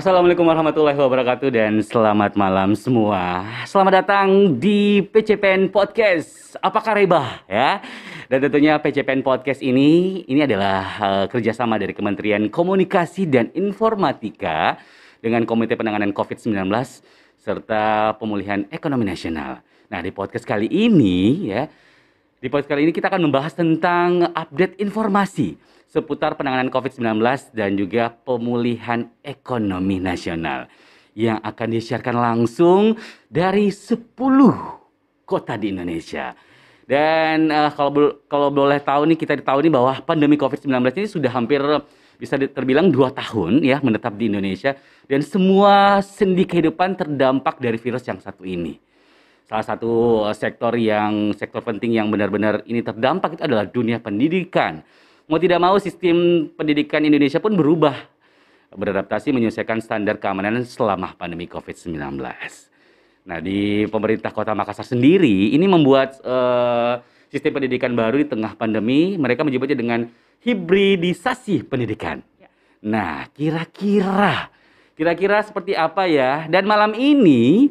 Assalamualaikum warahmatullahi wabarakatuh dan selamat malam semua. Selamat datang di PCPN Podcast. Apa kabar ya? Dan tentunya PCPN Podcast ini ini adalah uh, kerjasama dari Kementerian Komunikasi dan Informatika dengan Komite Penanganan COVID-19 serta Pemulihan Ekonomi Nasional. Nah di podcast kali ini ya, di podcast kali ini kita akan membahas tentang update informasi seputar penanganan COVID-19 dan juga pemulihan ekonomi nasional yang akan disiarkan langsung dari 10 kota di Indonesia. Dan uh, kalau kalau boleh tahu nih kita tahu nih bahwa pandemi COVID-19 ini sudah hampir bisa terbilang dua tahun ya menetap di Indonesia dan semua sendi kehidupan terdampak dari virus yang satu ini. Salah satu eh, sektor yang sektor penting yang benar-benar ini terdampak itu adalah dunia pendidikan Mau tidak mau sistem pendidikan Indonesia pun berubah beradaptasi menyesuaikan standar keamanan selama pandemi COVID-19. Nah, di pemerintah Kota Makassar sendiri ini membuat uh, sistem pendidikan baru di tengah pandemi, mereka menyebutnya dengan hibridisasi pendidikan. Ya. Nah, kira-kira kira-kira seperti apa ya? Dan malam ini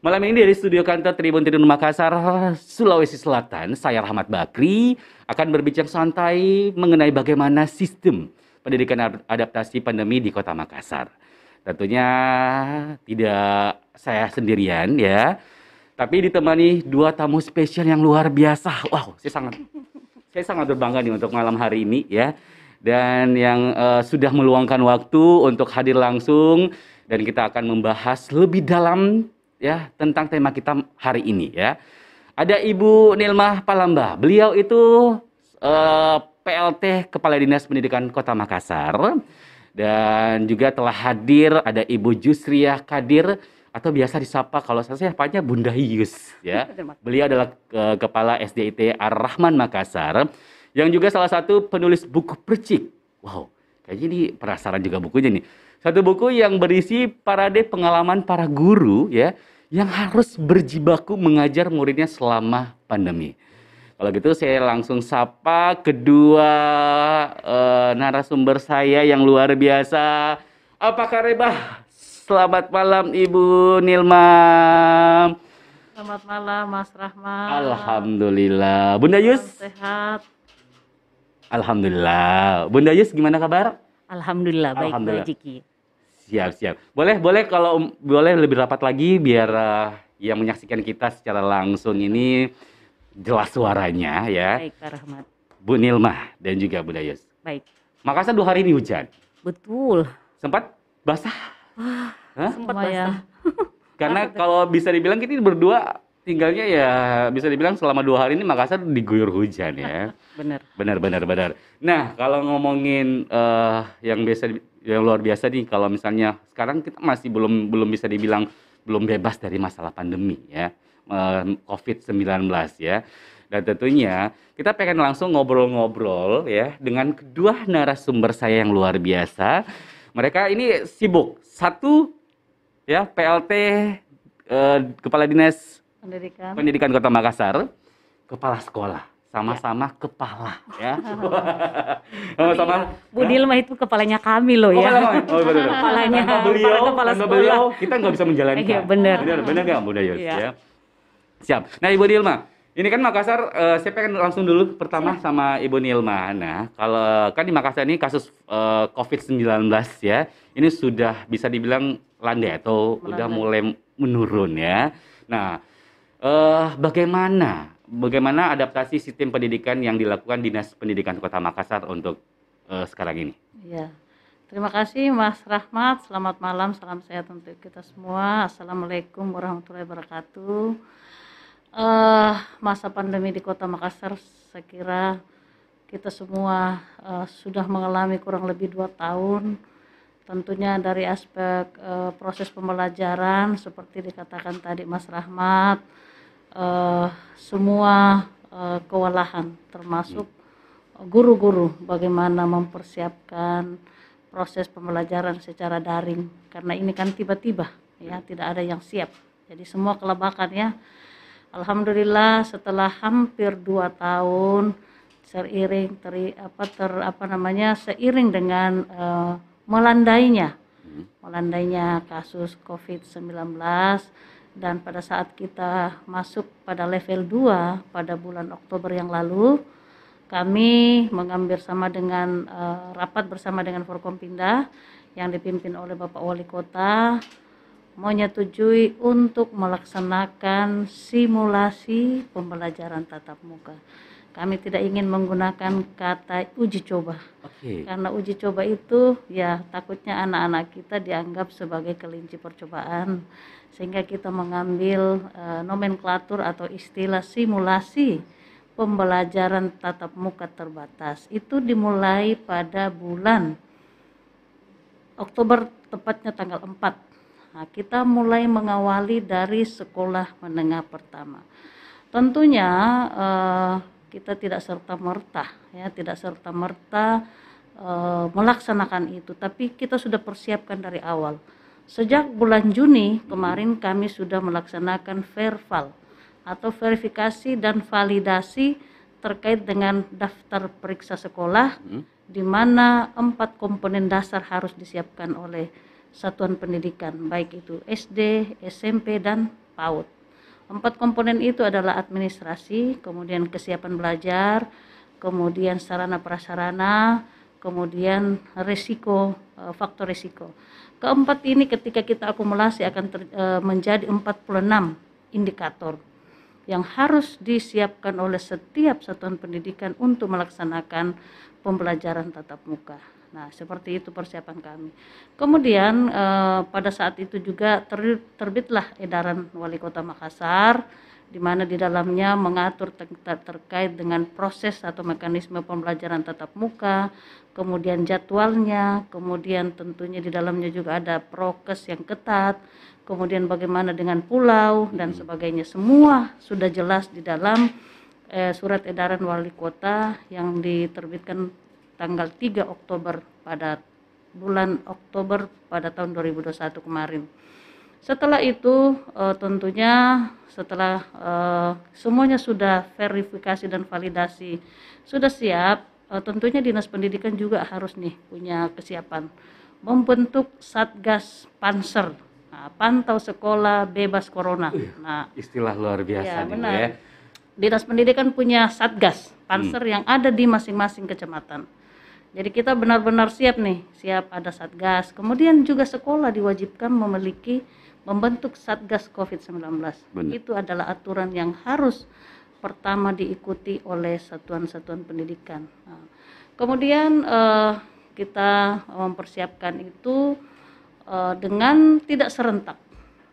Malam ini dari studio kantor Tribun Tribun Makassar, Sulawesi Selatan, saya Rahmat Bakri akan berbincang santai mengenai bagaimana sistem pendidikan adaptasi pandemi di Kota Makassar. Tentunya tidak saya sendirian ya, tapi ditemani dua tamu spesial yang luar biasa. Wow, saya sangat saya sangat berbangga nih untuk malam hari ini ya. Dan yang uh, sudah meluangkan waktu untuk hadir langsung dan kita akan membahas lebih dalam ya tentang tema kita hari ini ya. Ada Ibu Nilma Palamba. Beliau itu uh, eh, PLT Kepala Dinas Pendidikan Kota Makassar dan juga telah hadir ada Ibu Jusriah Kadir atau biasa disapa kalau saya siapanya Bunda Hius ya. Beliau adalah uh, Kepala SDIT Ar-Rahman Makassar yang juga salah satu penulis buku percik. Wow, kayaknya ini penasaran juga bukunya nih. Satu buku yang berisi parade pengalaman para guru ya yang harus berjibaku mengajar muridnya selama pandemi. Kalau gitu saya langsung sapa kedua uh, narasumber saya yang luar biasa. Apa kabar? Selamat malam Ibu Nilma. Selamat malam Mas Rahmat. Alhamdulillah. Bunda Yus? Sehat. Alhamdulillah. Bunda Yus gimana kabar? Alhamdulillah, baik Alhamdulillah. Siap, siap. Boleh, boleh kalau boleh lebih rapat lagi biar uh, yang menyaksikan kita secara langsung ini jelas suaranya ya. Baik, Pak Rahmat. Bu Nilma dan juga Bu Dayus. Baik. Makassar dua hari ini hujan. Betul. Sempat basah? Hah? Sempat basah. Karena kalau bisa dibilang kita berdua tinggalnya ya bisa dibilang selama dua hari ini Makassar diguyur hujan ya. benar. Benar, benar, benar. Nah, kalau ngomongin uh, yang biasa yang luar biasa nih kalau misalnya sekarang kita masih belum belum bisa dibilang belum bebas dari masalah pandemi ya COVID-19 ya. Dan tentunya kita pengen langsung ngobrol-ngobrol ya dengan kedua narasumber saya yang luar biasa. Mereka ini sibuk. Satu ya PLT eh, Kepala Dinas Pendidikan. Pendidikan Kota Makassar, kepala sekolah sama-sama kepala ya. Sama-sama. Bu Dilma itu kepalanya kami loh ya. Oh, betul. Kepalanya tanpa beliau, kepala tanpa beliau kita nggak bisa menjalankan. Iya, benar. Benar, benar nggak Bu Dayus iya. ya. Siap. Nah, Ibu Dilma, ini kan Makassar, uh, saya pengen langsung dulu pertama Siap. sama Ibu Nilma. Nah, kalau kan di Makassar ini kasus uh, eh, COVID-19 ya, ini sudah bisa dibilang landai atau Melandai. udah mulai menurun ya. Nah, uh, bagaimana bagaimana adaptasi sistem pendidikan yang dilakukan Dinas Pendidikan Kota Makassar untuk uh, sekarang ini? Ya, terima kasih Mas Rahmat. Selamat malam, salam sehat untuk kita semua. Assalamualaikum warahmatullahi wabarakatuh. Uh, masa pandemi di Kota Makassar, saya kira kita semua uh, sudah mengalami kurang lebih dua tahun. Tentunya dari aspek uh, proses pembelajaran, seperti dikatakan tadi Mas Rahmat, uh, semua uh, kewalahan termasuk guru-guru bagaimana mempersiapkan proses pembelajaran secara daring. Karena ini kan tiba-tiba ya tidak ada yang siap. Jadi semua kelebakan ya. Alhamdulillah setelah hampir dua tahun seiring teri apa ter apa namanya seiring dengan uh, melandainya melandainya kasus COVID-19 dan pada saat kita masuk pada level 2 pada bulan Oktober yang lalu kami mengambil sama dengan eh, rapat bersama dengan Forkompinda yang dipimpin oleh Bapak Wali Kota menyetujui untuk melaksanakan simulasi pembelajaran tatap muka. Kami tidak ingin menggunakan kata uji coba Oke. karena uji coba itu ya takutnya anak-anak kita dianggap sebagai kelinci percobaan sehingga kita mengambil eh, nomenklatur atau istilah simulasi pembelajaran tatap muka terbatas. Itu dimulai pada bulan Oktober tepatnya tanggal 4 nah, kita mulai mengawali dari sekolah menengah pertama. Tentunya eh, kita tidak serta merta ya tidak serta merta eh, melaksanakan itu. Tapi kita sudah persiapkan dari awal sejak bulan Juni kemarin kami sudah melaksanakan verval atau verifikasi dan validasi terkait dengan daftar periksa sekolah Hmm. di mana empat komponen dasar harus disiapkan oleh satuan pendidikan baik itu SD, SMP dan PAUD. Empat komponen itu adalah administrasi, kemudian kesiapan belajar, kemudian sarana prasarana, kemudian resiko eh, faktor resiko. Keempat ini ketika kita akumulasi akan ter- eh, menjadi 46 indikator yang harus disiapkan oleh setiap satuan pendidikan untuk melaksanakan pembelajaran tatap muka. Nah, seperti itu persiapan kami. Kemudian eh, pada saat itu juga ter- terbitlah edaran Wali Kota Makassar di mana di dalamnya mengatur ter- ter- terkait dengan proses atau mekanisme pembelajaran tatap muka, kemudian jadwalnya, kemudian tentunya di dalamnya juga ada prokes yang ketat, kemudian bagaimana dengan pulau dan sebagainya. Semua sudah jelas di dalam eh, surat edaran wali kota yang diterbitkan tanggal 3 Oktober pada bulan Oktober pada tahun 2021 kemarin. Setelah itu eh, tentunya setelah eh, semuanya sudah verifikasi dan validasi sudah siap, eh, tentunya dinas pendidikan juga harus nih punya kesiapan membentuk satgas panser, nah, pantau sekolah bebas corona. Nah, Istilah luar biasa Ya, benar. ya. dinas pendidikan punya satgas panser yang ada di masing-masing kecamatan. Jadi kita benar-benar siap nih, siap ada satgas. Kemudian juga sekolah diwajibkan memiliki membentuk satgas COVID-19. Benar. Itu adalah aturan yang harus pertama diikuti oleh satuan-satuan pendidikan. Nah, kemudian eh, kita mempersiapkan itu eh, dengan tidak serentak,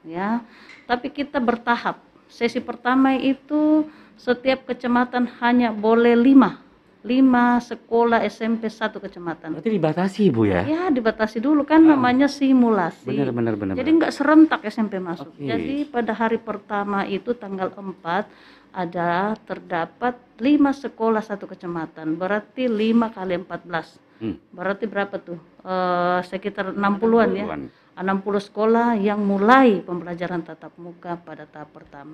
ya, tapi kita bertahap. Sesi pertama itu setiap kecamatan hanya boleh lima, lima sekolah SMP satu kecamatan. Berarti dibatasi, Bu ya? Ya dibatasi dulu kan namanya simulasi. Benar, benar, benar. Jadi nggak serentak SMP masuk. Oke. Jadi pada hari pertama itu tanggal 4 ada terdapat lima sekolah satu kecamatan. Berarti 5 kali 14. Hmm. Berarti berapa tuh? Eh, sekitar 60-an ya. Puluhan. 60 sekolah yang mulai pembelajaran tatap muka pada tahap pertama.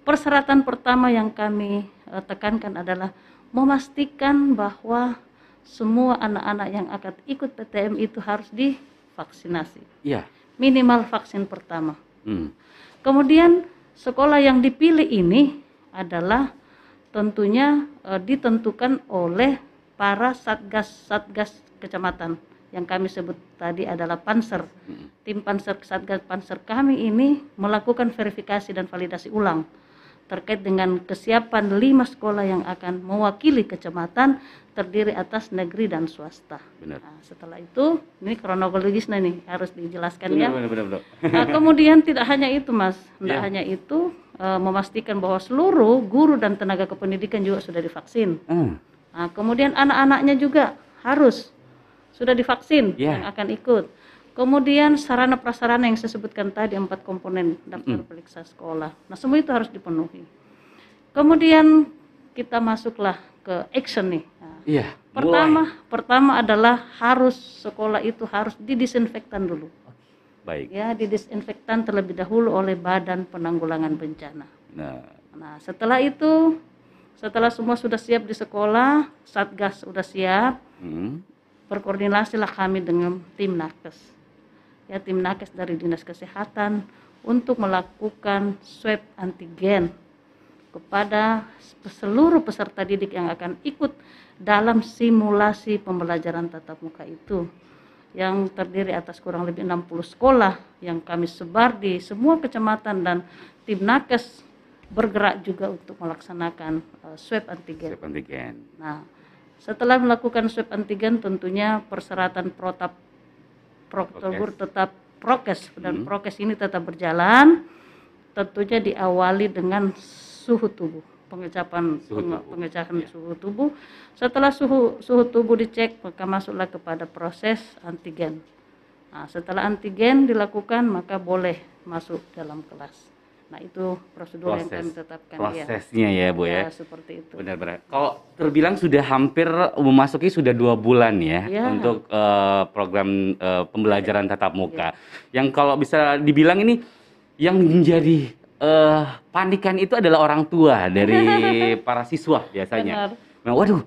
Persyaratan pertama yang kami eh, tekankan adalah memastikan bahwa semua anak-anak yang akan ikut PTM itu harus divaksinasi. Iya. Minimal vaksin pertama. Hmm. Kemudian sekolah yang dipilih ini adalah tentunya eh, ditentukan oleh para satgas-satgas kecamatan yang kami sebut tadi adalah panser. Tim panser satgas panser kami ini melakukan verifikasi dan validasi ulang terkait dengan kesiapan lima sekolah yang akan mewakili kecamatan terdiri atas negeri dan swasta. Benar. Nah, setelah itu ini kronologisnya nih harus dijelaskan ya. Benar, benar, benar, benar. Nah, kemudian tidak hanya itu, Mas. Tidak Ya. hanya itu, eh, memastikan bahwa seluruh guru dan tenaga kependidikan juga sudah divaksin. Hmm. Nah, kemudian anak-anaknya juga harus sudah divaksin Ya. yang akan ikut. Kemudian sarana prasarana yang saya sebutkan tadi empat komponen daftar periksa sekolah. Nah, semua itu harus dipenuhi. Kemudian kita masuklah ke action nih. Nah, Iya. pertama, pertama adalah harus sekolah itu harus didisinfektan dulu mulai. Baik. ya didisinfektan terlebih dahulu oleh Badan Penanggulangan Bencana. Nah, Nah, setelah itu setelah semua sudah siap di sekolah, Satgas sudah siap, hmm. berkoordinasilah kami dengan tim Nakes. Ya tim nakes dari dinas kesehatan untuk melakukan swab antigen kepada seluruh peserta didik yang akan ikut dalam simulasi pembelajaran tatap muka itu yang terdiri atas kurang lebih 60 sekolah yang kami sebar di semua kecamatan dan tim nakes bergerak juga untuk melaksanakan uh, swab antigen. Swab antigen. Nah, setelah melakukan swab antigen tentunya persyaratan protap protokol tetap prokes dan hmm. prokes ini tetap berjalan tentunya diawali dengan suhu tubuh pengecapan suhu tubuh. pengecapan ya. suhu tubuh setelah suhu suhu tubuh dicek maka masuklah kepada proses antigen nah, setelah antigen dilakukan maka boleh masuk dalam kelas Nah itu prosedur Proses, yang kami tetapkan. Iya. Prosesnya ya, ya Bu ya. ya. Seperti itu. Benar-benar. Kalau terbilang sudah hampir memasuki sudah dua bulan ya, ya. untuk uh, program uh, pembelajaran tatap muka. Ya. Yang kalau bisa dibilang ini yang menjadi uh, panikan itu adalah orang tua dari para siswa biasanya. Nah, waduh,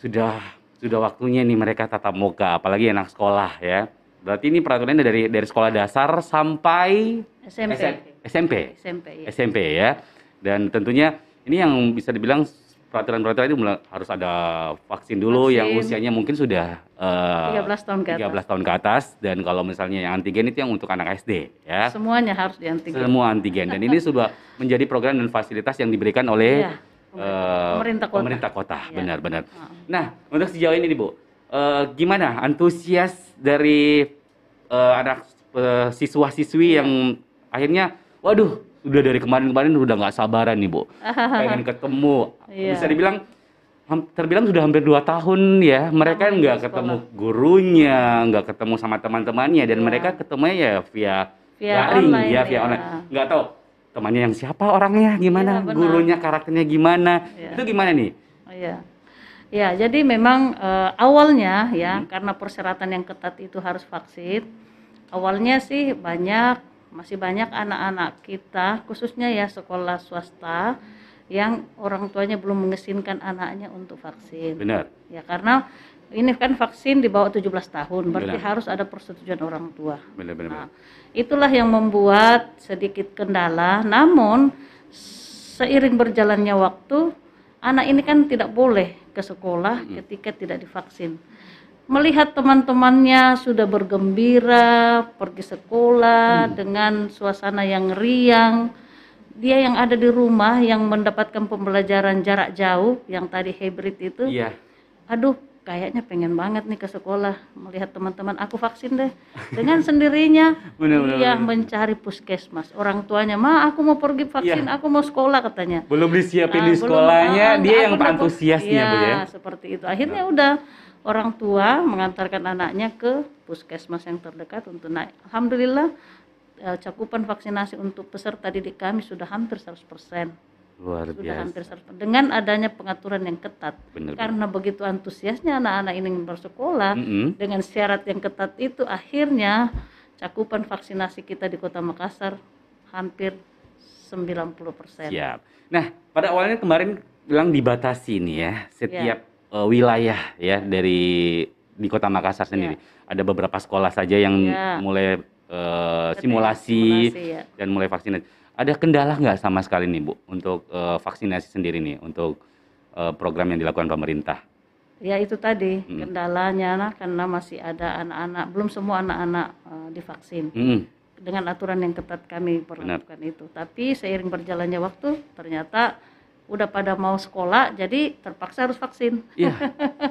sudah sudah waktunya nih mereka tatap muka, apalagi anak sekolah ya. Berarti ini peraturannya dari dari sekolah dasar sampai SMP. SMP. SMP. Ya. SMP ya. Dan tentunya ini yang bisa dibilang peraturan-peraturan itu harus ada vaksin dulu vaksin. yang usianya mungkin sudah uh, 13 tahun ke atas. 13 tahun ke atas dan kalau misalnya yang antigen itu yang untuk anak SD ya. Semuanya harus di antigen. Semua antigen dan ini sudah menjadi program dan fasilitas yang diberikan oleh ya, pemerintah, uh, kota. Pemerintah kota, benar-benar. Ya. Nah, untuk sejauh ini nih Bu, uh, gimana antusias dari uh, anak uh, siswa-siswi ya. yang akhirnya waduh udah dari kemarin-kemarin udah nggak sabaran nih bu pengen ketemu yeah. bisa dibilang terbilang sudah hampir dua tahun ya mereka nggak ketemu gurunya nggak ketemu sama teman-temannya dan yeah. mereka ketemunya ya via via daring online, ya via ya. online nggak tahu temannya yang siapa orangnya gimana yeah, gurunya karakternya gimana yeah. itu gimana nih oh, yeah. Ya, jadi memang uh, awalnya ya hmm. karena persyaratan yang ketat itu harus vaksin. Awalnya sih banyak masih banyak anak-anak kita khususnya ya sekolah swasta yang orang tuanya belum mengizinkan anaknya untuk vaksin. Benar. Ya karena ini kan vaksin di bawah 17 tahun, berarti benar. harus ada persetujuan orang tua. Benar, benar. Nah, itulah yang membuat sedikit kendala. Namun seiring berjalannya waktu, anak ini kan tidak boleh ke sekolah hmm. ketika tidak divaksin melihat teman-temannya sudah bergembira pergi sekolah hmm. dengan suasana yang riang dia yang ada di rumah yang mendapatkan pembelajaran jarak jauh yang tadi hybrid itu iya. aduh kayaknya pengen banget nih ke sekolah melihat teman-teman aku vaksin deh dengan sendirinya bener, dia bener. mencari puskesmas orang tuanya ma aku mau pergi vaksin ya. aku mau sekolah katanya belum disiapin nah, di sekolahnya belum, dia yang antusiasnya ya, ya seperti itu akhirnya nah. udah orang tua mengantarkan anaknya ke puskesmas yang terdekat untuk naik. Alhamdulillah eh, cakupan vaksinasi untuk peserta didik kami sudah hampir 100%. Luar sudah biasa. hampir 100%. Dengan adanya pengaturan yang ketat. Benar, Karena begitu antusiasnya anak-anak ini bersekolah mm -hmm. dengan syarat yang ketat itu akhirnya cakupan vaksinasi kita di Kota Makassar hampir 90%. Siap. Nah, pada awalnya kemarin bilang dibatasi nih ya, setiap ya uh, wilayah ya dari di Kota Makassar sendiri. Ya. Ada beberapa sekolah saja yang ya. mulai uh, simulasi, simulasi ya. dan mulai vaksinasi. Ada kendala nggak sama sekali nih Bu untuk uh, vaksinasi sendiri nih untuk uh, program yang dilakukan pemerintah? Ya itu tadi hmm. kendalanya nah, karena masih ada anak-anak belum semua anak-anak uh, divaksin. Hmm. Dengan aturan yang ketat kami perlakukan itu. Tapi seiring berjalannya waktu ternyata udah pada mau sekolah jadi terpaksa harus vaksin. Iya.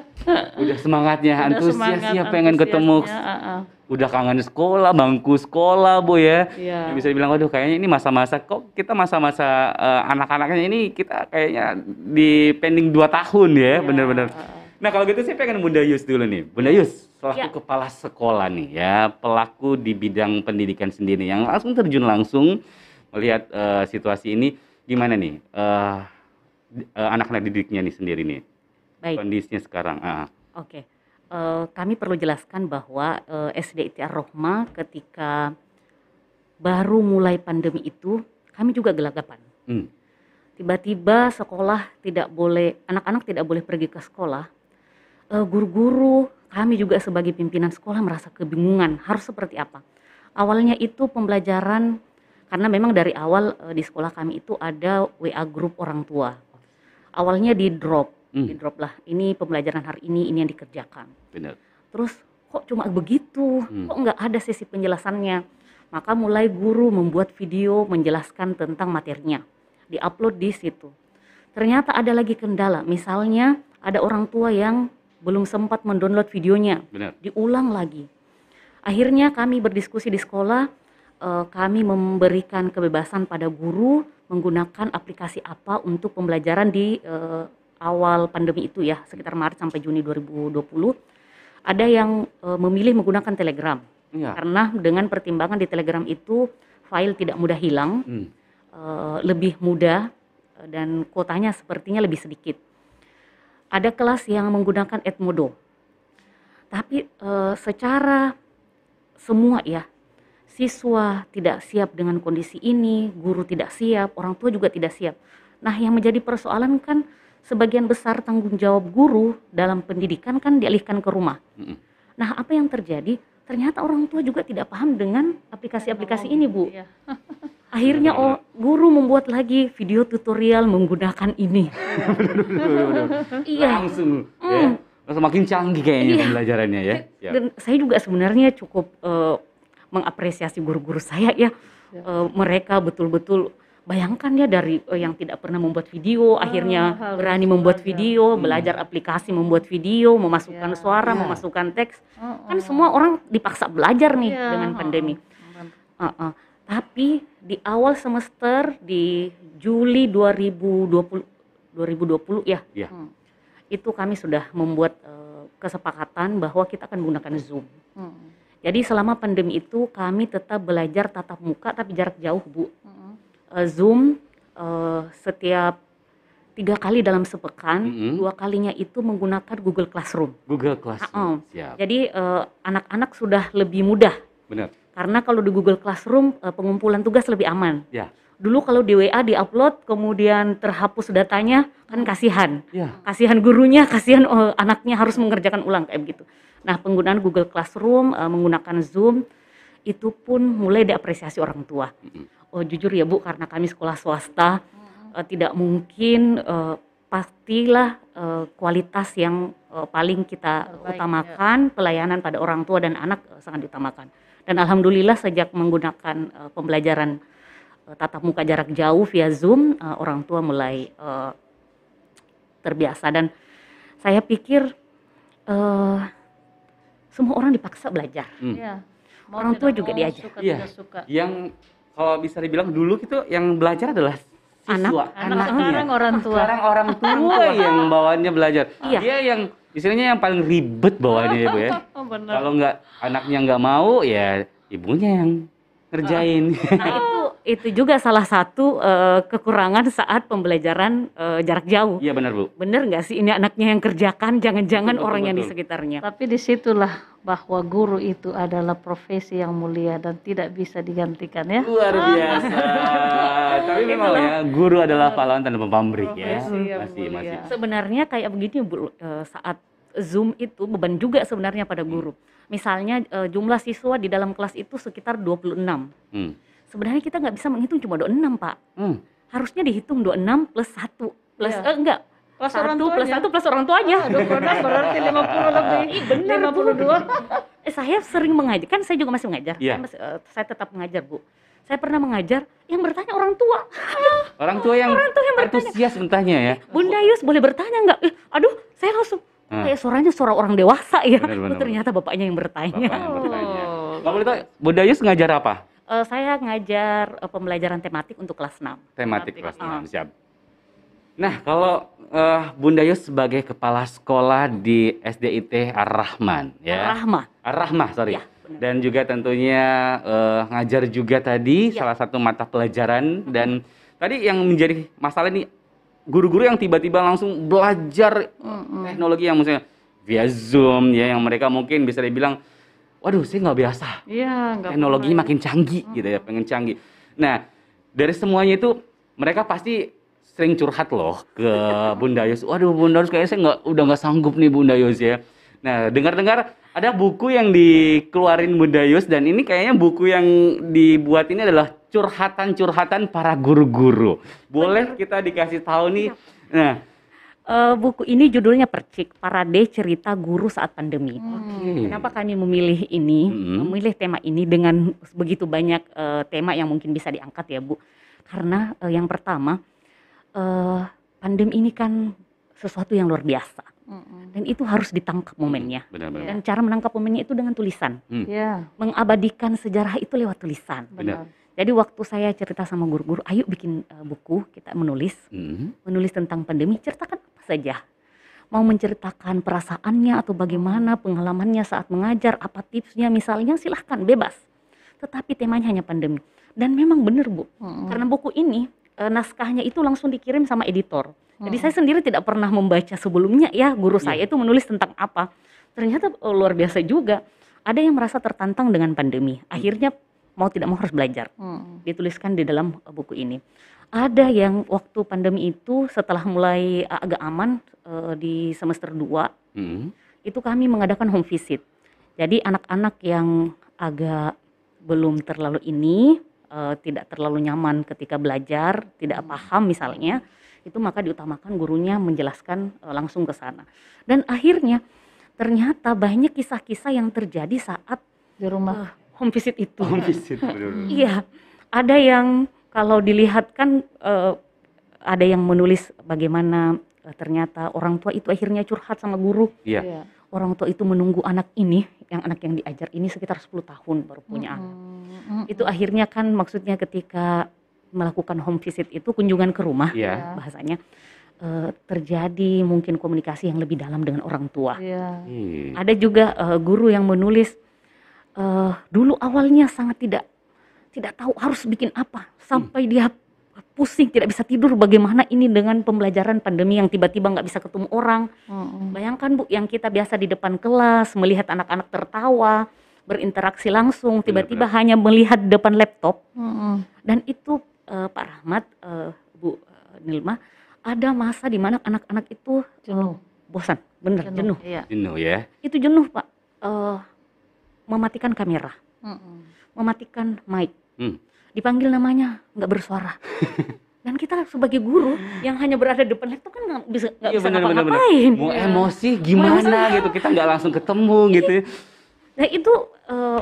udah semangatnya, udah antusias semangat, ya pengen ketemu. Uh, uh. Udah kangen sekolah, bangku sekolah, Bu ya. Iya. Bisa dibilang waduh kayaknya ini masa-masa kok kita masa-masa uh, anak-anaknya ini kita kayaknya di pending 2 tahun ya, iya. bener-bener. Uh, Nah kalau gitu saya pengen Bunda Yus dulu nih. Bunda Yus, selaku ya. kepala sekolah nih ya, pelaku di bidang pendidikan sendiri yang langsung terjun langsung melihat uh, situasi ini gimana nih? Uh, uh, anak-anak didiknya nih sendiri nih? Baik. Kondisinya sekarang. Uh. Oke. Okay. Eh, kami perlu jelaskan bahwa uh, SD Itiar Rohma ketika baru mulai pandemi itu kami juga gelagapan. Hmm. Tiba-tiba sekolah tidak boleh, anak-anak tidak boleh pergi ke sekolah. Guru-guru, uh, kami juga sebagai pimpinan sekolah merasa kebingungan harus seperti apa. Awalnya itu pembelajaran karena memang dari awal uh, di sekolah kami itu ada WA grup orang tua. Awalnya di drop, Hmm. di drop lah. Ini pembelajaran hari ini, ini yang dikerjakan. Benar. Terus kok cuma begitu? Hmm. Kok nggak ada sesi penjelasannya? Maka mulai guru membuat video menjelaskan tentang materinya. Diupload di situ. Ternyata ada lagi kendala. Misalnya ada orang tua yang belum sempat mendownload videonya. Benar. Diulang lagi. Akhirnya kami berdiskusi di sekolah, eh, kami memberikan kebebasan pada guru menggunakan aplikasi apa untuk pembelajaran di eh, awal pandemi itu ya, sekitar Maret sampai Juni 2020. Ada yang eh, memilih menggunakan Telegram. Iya. Karena dengan pertimbangan di Telegram itu file tidak mudah hilang, Hmm. eh, lebih mudah eh, dan kuotanya sepertinya lebih sedikit. Ada kelas yang menggunakan Edmodo. Tapi eh, secara semua ya, siswa tidak siap dengan kondisi ini, guru tidak siap, orang tua juga tidak siap. Nah, yang menjadi persoalan kan sebagian besar tanggung jawab guru dalam pendidikan kan dialihkan ke rumah. Mm-mm. Nah, apa yang terjadi? Ternyata orang tua juga tidak paham dengan aplikasi-aplikasi ini, Bu. Iya. Akhirnya oh, guru membuat lagi video tutorial menggunakan ini. Iya. Langsung ya. Langsung makin canggih kayaknya Iya. pembelajarannya ya. Ya. Dan saya juga sebenarnya cukup eh, mengapresiasi guru-guru saya ya. Eh, mereka betul-betul bayangkan ya dari eh, yang tidak pernah membuat video, akhirnya harus berani membuat belajar. video, belajar aplikasi membuat video, memasukkan Ya. suara, Ya. memasukkan teks. Oh, Kan semua orang dipaksa belajar nih Iya, dengan oh, pandemi. oh. Uh-uh. Tapi di awal semester di Juli 2020 2020 ya, Iya. Hmm. itu kami sudah membuat eh, kesepakatan bahwa kita akan menggunakan Zoom. Hmm. Jadi selama pandemi itu kami tetap belajar tatap muka tapi jarak jauh, Bu. Hmm. Eh, Zoom eh, setiap tiga kali dalam sepekan, Mm-mm. dua kalinya itu menggunakan Google Classroom. Google Classroom. Uh-uh. Siap. Jadi eh, anak-anak sudah lebih mudah Benar. karena kalau di Google Classroom eh, pengumpulan tugas lebih aman. Ya. Dulu kalau di WA diupload kemudian terhapus datanya kan kasihan. Ya. Kasihan gurunya, kasihan eh, anaknya harus mengerjakan ulang kayak begitu. Nah, penggunaan Google Classroom eh, menggunakan Zoom itu pun mulai diapresiasi orang tua. Mm-mm. Oh, jujur ya Bu, karena kami sekolah swasta eh, tidak mungkin eh, pastilah eh, kualitas yang eh, paling kita Terbaik, utamakan, pelayanan pada orang tua dan anak eh, sangat diutamakan. Dan alhamdulillah sejak menggunakan eh, pembelajaran eh, tatap muka jarak jauh via Zoom, eh, orang tua mulai eh, terbiasa dan saya pikir eh, semua orang dipaksa belajar. Hmm. Iya. Mau Orang tua juga. Suka Iya. tidak suka. Yang kalau bisa dibilang dulu itu yang belajar adalah siswa, Anak. Anak anaknya. sekarang orang tua. Sekarang orang tua yang bawaannya belajar. Iya. Dia yang istilahnya yang paling ribet bawaannya ya Bu ya. Oh. Kalau nggak anaknya nggak mau ya ibunya yang ngerjain. Nah itu itu juga salah satu eh, kekurangan saat pembelajaran eh, jarak jauh. Iya benar Bu. Bener nggak sih ini anaknya yang kerjakan, jangan-jangan Betul, orang yang di betul. sekitarnya. Tapi di situlah bahwa guru itu adalah profesi yang mulia dan tidak bisa digantikan ya. Luar biasa. Tapi memang ya guru adalah pahlawan tanpa pamrih ya. Profesi yang Masih mulia. masih. Sebenarnya kayak begini Bu, eh, saat Zoom itu beban juga sebenarnya pada guru. Misalnya eh, jumlah siswa di dalam kelas itu sekitar 26. Hmm. Sebenarnya kita nggak bisa menghitung cuma 26 Pak. Hmm. Harusnya dihitung 26 plus 1 plus Iya. eh, enggak Plus satu orang plus tuanya. satu plus orang tuanya. Ah, 26 berarti 50 lebih. Ih, bener, Bu. 52. Eh, saya sering mengajar, kan saya juga masih mengajar. Iya. Saya, masih- eh, saya tetap mengajar, Bu. Saya pernah mengajar, yang bertanya orang tua. Orang tua yang antusias bertanya ya. Bunda Yus boleh bertanya nggak? Eh, aduh, saya langsung Ah. kayak suaranya suara orang dewasa ya. Benar, benar, Oh, ternyata bapaknya yang bertanya. Bapak yang bertanya. Oh. Kalau boleh tahu, Bunda Yus ngajar apa? Eh, saya ngajar eh, pembelajaran tematik untuk kelas 6. Tematik Tematik. kelas Ah. 6, siap. Nah, kalau eh, Bunda Yus sebagai kepala sekolah di SDIT Ar-Rahman ya. Rahmah. Ar-Rahmah, sorry. Iya, benar. dan juga tentunya eh, ngajar juga tadi Iya. salah satu mata pelajaran dan tadi yang menjadi masalah ini guru-guru yang tiba-tiba langsung belajar Mm-mm. teknologi yang misalnya via Zoom ya yang mereka mungkin bisa dibilang waduh saya nggak biasa Iya, nggak teknologinya pernah. makin canggih gitu ya, pengen canggih. Nah, dari semuanya itu mereka pasti sering curhat loh ke Bunda Yus. Waduh, Bunda Yus kayaknya saya nggak udah nggak sanggup nih Bunda Yus ya. Nah, dengar-dengar ada buku yang dikeluarin Bunda Yus dan ini kayaknya buku yang dibuat ini adalah curhatan-curhatan para guru-guru. Boleh kita dikasih tahu nih. Nah, Eh, buku ini judulnya Percik, Parade Cerita Guru Saat Pandemi. oke. Kenapa kami memilih ini, Hmm. memilih tema ini dengan begitu banyak eh, tema yang mungkin bisa diangkat ya Bu? Karena eh, yang pertama, eh, pandemi ini kan sesuatu yang luar biasa dan itu harus ditangkap momennya. Benar-benar. Dan cara menangkap momennya itu dengan tulisan, Ya, mengabadikan sejarah itu lewat tulisan. benar. Jadi waktu saya cerita sama guru-guru, ayo bikin eh, buku, kita menulis, Hmm. menulis tentang pandemi, ceritakan saja. Mau menceritakan perasaannya atau bagaimana pengalamannya saat mengajar, apa tipsnya misalnya silahkan bebas. Tetapi temanya hanya pandemi. Dan memang benar Bu, Mm-mm. karena buku ini eh, naskahnya itu langsung dikirim sama editor. Jadi Mm-mm. saya sendiri tidak pernah membaca sebelumnya ya guru Iya. saya itu menulis tentang apa. Ternyata oh, luar biasa juga. Ada yang merasa tertantang dengan pandemi. Akhirnya mau tidak mau harus belajar Mm-mm. dituliskan di dalam uh, buku ini. Ada yang waktu pandemi itu setelah mulai uh, agak aman uh, di semester 2 Hmm. itu kami mengadakan home visit. Jadi anak-anak yang agak belum terlalu ini uh, tidak terlalu nyaman ketika belajar, tidak paham misalnya, itu maka diutamakan gurunya menjelaskan uh, langsung ke sana. Dan akhirnya ternyata banyak kisah-kisah yang terjadi saat Di rumah. Uh, home visit itu. Home visit. Iya, ada yang kalau dilihat kan eh, ada yang menulis bagaimana eh, ternyata orang tua itu akhirnya curhat sama guru. Iya. Iya. Orang tua itu menunggu anak ini, yang anak yang diajar ini sekitar 10 tahun baru punya anak. Mm-mm. Itu akhirnya kan maksudnya ketika melakukan home visit itu kunjungan ke rumah Iya. bahasanya eh, terjadi mungkin komunikasi yang lebih dalam dengan orang tua. Iya. Iya. Ada juga eh, guru yang menulis eh, dulu awalnya sangat tidak tidak tahu harus bikin apa sampai dia pusing tidak bisa tidur bagaimana ini dengan pembelajaran pandemi yang tiba-tiba nggak bisa ketemu orang Mm-mm. bayangkan bu yang kita biasa di depan kelas melihat anak-anak tertawa berinteraksi langsung tiba-tiba hanya melihat depan laptop Mm-mm. dan itu eh, Pak Rahmat eh, Bu Nilma ada masa di mana anak-anak itu Jenuh. bosan bener jenuh Iya. Jenuh ya. itu jenuh pak Eh, mematikan kamera Mm-mm. mematikan mic Hmm. dipanggil namanya nggak bersuara dan kita sebagai guru yang hanya berada di depan laptop kan nggak bisa nggak Iya, bisa benar. ngapa-ngapain Mau emosi gimana gitu, kita nggak langsung ketemu gitu. nah itu eh,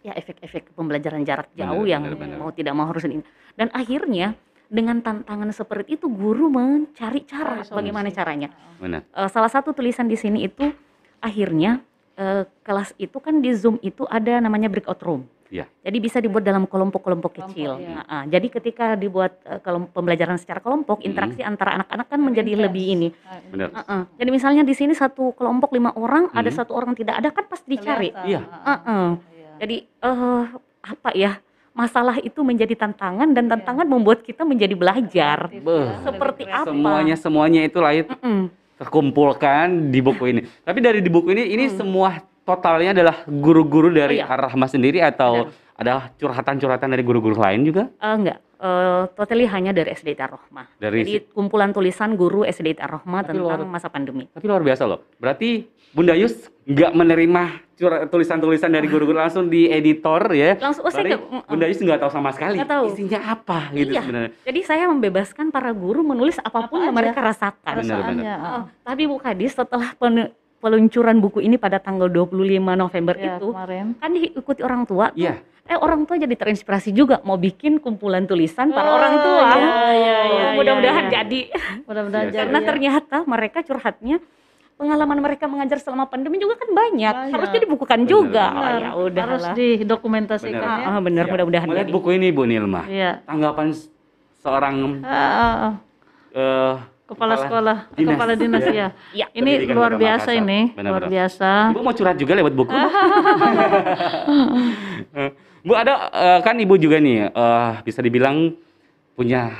ya efek-efek pembelajaran jarak jauh Benar, yang benar, benar. mau tidak mau harus ini dan akhirnya dengan tantangan seperti itu guru mencari cara solusi. bagaimana caranya Benar. Eh, salah satu tulisan di sini itu akhirnya eh, kelas itu kan di Zoom itu ada namanya breakout room. Iya. Jadi bisa dibuat dalam kelompok-kelompok Kelompok, kecil. iya. Nah, ah, jadi ketika dibuat eh, kelom- pembelajaran secara kelompok, interaksi antara anak-anak kan menjadi Intens. lebih ini. Nah, Benar. Ah, ah. Jadi misalnya di sini satu kelompok lima orang, ada Hmm. satu orang tidak ada kan pasti dicari. Iya. Ah, Ah, ah. iya. Jadi eh, apa ya? Masalah itu menjadi tantangan dan tantangan membuat kita menjadi belajar. Kreatif ya, Seperti kreatif. apa? Semuanya semuanya itu lahir Mm-mm. Terkumpulkan di buku ini. Tapi dari di buku ini ini Hmm. semua totalnya adalah guru-guru dari Oh, iya. Ar-Rahmah sendiri atau ada curhatan-curhatan dari guru-guru lain juga? Eh, enggak, eh, totally hanya dari SDIT Ar-Rahmah. Dari Jadi kumpulan tulisan guru Ar-Rahmah Tapi tentang luar- masa pandemi. Tapi luar biasa loh. Berarti Bunda Yus nggak menerima tulisan-tulisan dari guru-guru langsung di editor ya? Langsung, oh, saya Bunda Yus nggak tahu sama sekali Nggak tahu. isinya apa gitu Iya. sebenarnya. Jadi saya membebaskan para guru menulis apa pun Apa yang aja. mereka rasakan. Benar, Perasaannya, benar. ah. Oh, tapi Bu Kadis setelah pen- peluncuran buku ini pada tanggal 25 November Ya, itu kemarin. kan diikuti orang tua. tuh. Iya. Eh orang tua jadi terinspirasi juga mau bikin kumpulan tulisan para Oh, orang tua. iya, iya, iya, Oh, Mudah-mudahan iya, iya. jadi. Mudah-mudahan jadi Karena ya. ternyata mereka curhatnya pengalaman mereka mengajar selama pandemi juga kan banyak. Banyak. Harusnya dibukukan Benar, juga. benar. Oh, ya udah harus lah. didokumentasikan Benar. ya. Ah, ah, benar Siap. mudah-mudahan Melihat jadi. buku ini Bu Nilma. Iya. Tanggapan seorang ah. eh, Kepala sekolah, dinas. kepala dinas Iya. ya. Ya. Ini Pendidikan luar biasa Makassar. ini, Benar, luar biasa. Ibu mau curhat juga lewat buku? Bu ada eh, kan ibu juga nih eh, bisa dibilang punya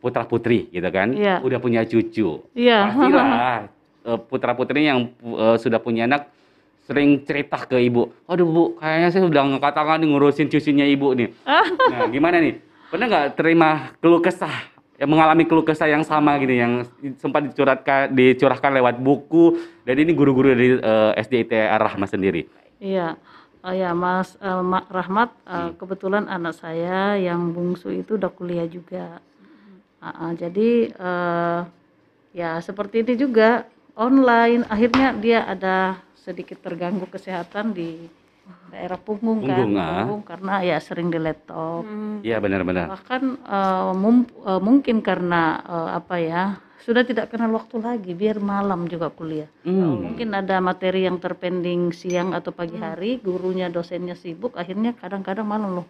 putra putri gitu kan? Iya. Udah punya cucu. Iya. Pastilah putra putri yang eh, sudah punya anak sering cerita ke ibu. Aduh bu, kayaknya saya udah ngangkat tangan nih ngurusin cucunya ibu nih. nah gimana nih? Pernah nggak terima keluh kesah yang mengalami keluh kesah yang sama gini yang sempat dicurahkan dicurahkan lewat buku dan ini guru-guru dari uh, SD ITR Rahmat sendiri. Iya. Oh ya, Mas uh, Rahmat, uh, kebetulan anak saya yang bungsu itu udah kuliah juga. Uh, uh, jadi uh, ya seperti ini juga online. Akhirnya dia ada sedikit terganggu kesehatan di daerah punggung, Punggung, kan, ah. punggung karena ya sering di laptop. Iya benar-benar. Bahkan uh, mum- uh, mungkin karena uh, apa ya sudah tidak kenal waktu lagi, biar malam juga kuliah. Hmm. Mungkin ada materi yang terpending siang atau pagi hari, gurunya dosennya sibuk, akhirnya kadang-kadang malam loh.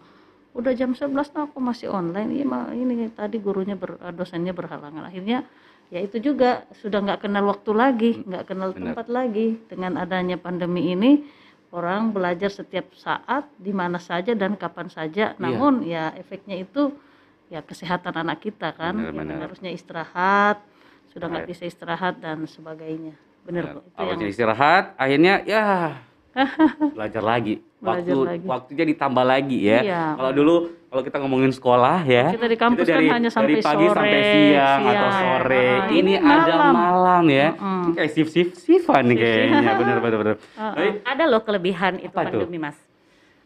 Udah jam 11 nah aku masih online. Iya, ma- ini tadi gurunya ber, dosennya berhalangan. Akhirnya ya itu juga sudah nggak kenal waktu lagi, nggak kenal Benar. tempat lagi. Dengan adanya pandemi ini, orang belajar setiap saat, di mana saja dan kapan saja. Namun ya efeknya itu ya kesehatan anak kita kan, Benar, yang benar. harusnya istirahat, sudah nggak bisa istirahat dan sebagainya. Benar itu yang istirahat, akhirnya ya belajar lagi. Belajar Waktu lagi. waktunya ditambah lagi ya. Iya. Kalau dulu kalau kita ngomongin sekolah ya, Kita di kampus itu kan dari, hanya sampai dari pagi sore, sampai siang, atau siang. sore. Ah, ini ini ada malam. malam ya. Mm-mm. Ini kayak shift shift shiftan nih kayaknya. Bener bener bener. Ah, Tapi Ada loh kelebihan itu tuh? pandemi mas.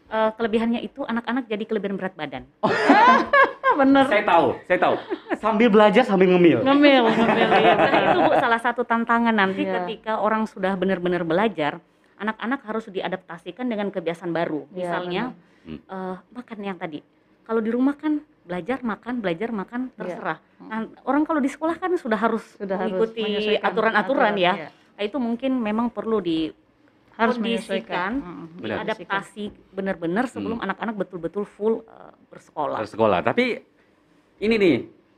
Eh, kelebihannya itu anak-anak jadi kelebihan berat badan. Ah, bener saya tahu, saya tahu. Sambil belajar sambil ngemil. ngemil ngemil Nah, betul. itu bu salah satu tantangan nanti Iya. ketika orang sudah benar-benar belajar, anak-anak harus diadaptasikan dengan kebiasaan baru. Iya, Misalnya benar. eh, makan yang tadi. Kalau di rumah kan belajar makan, belajar makan Iya. terserah. Nah, orang kalau di sekolah kan sudah harus sudah harus mengikuti menyesuaikan aturan-aturan aturan, ya. iya. Nah, itu mungkin memang perlu di harus kondisikan, menyesuaikan Mm, Benar. adaptasi benar-benar sebelum anak-anak betul-betul full eh, bersekolah. Harus sekolah. Tapi ini nih,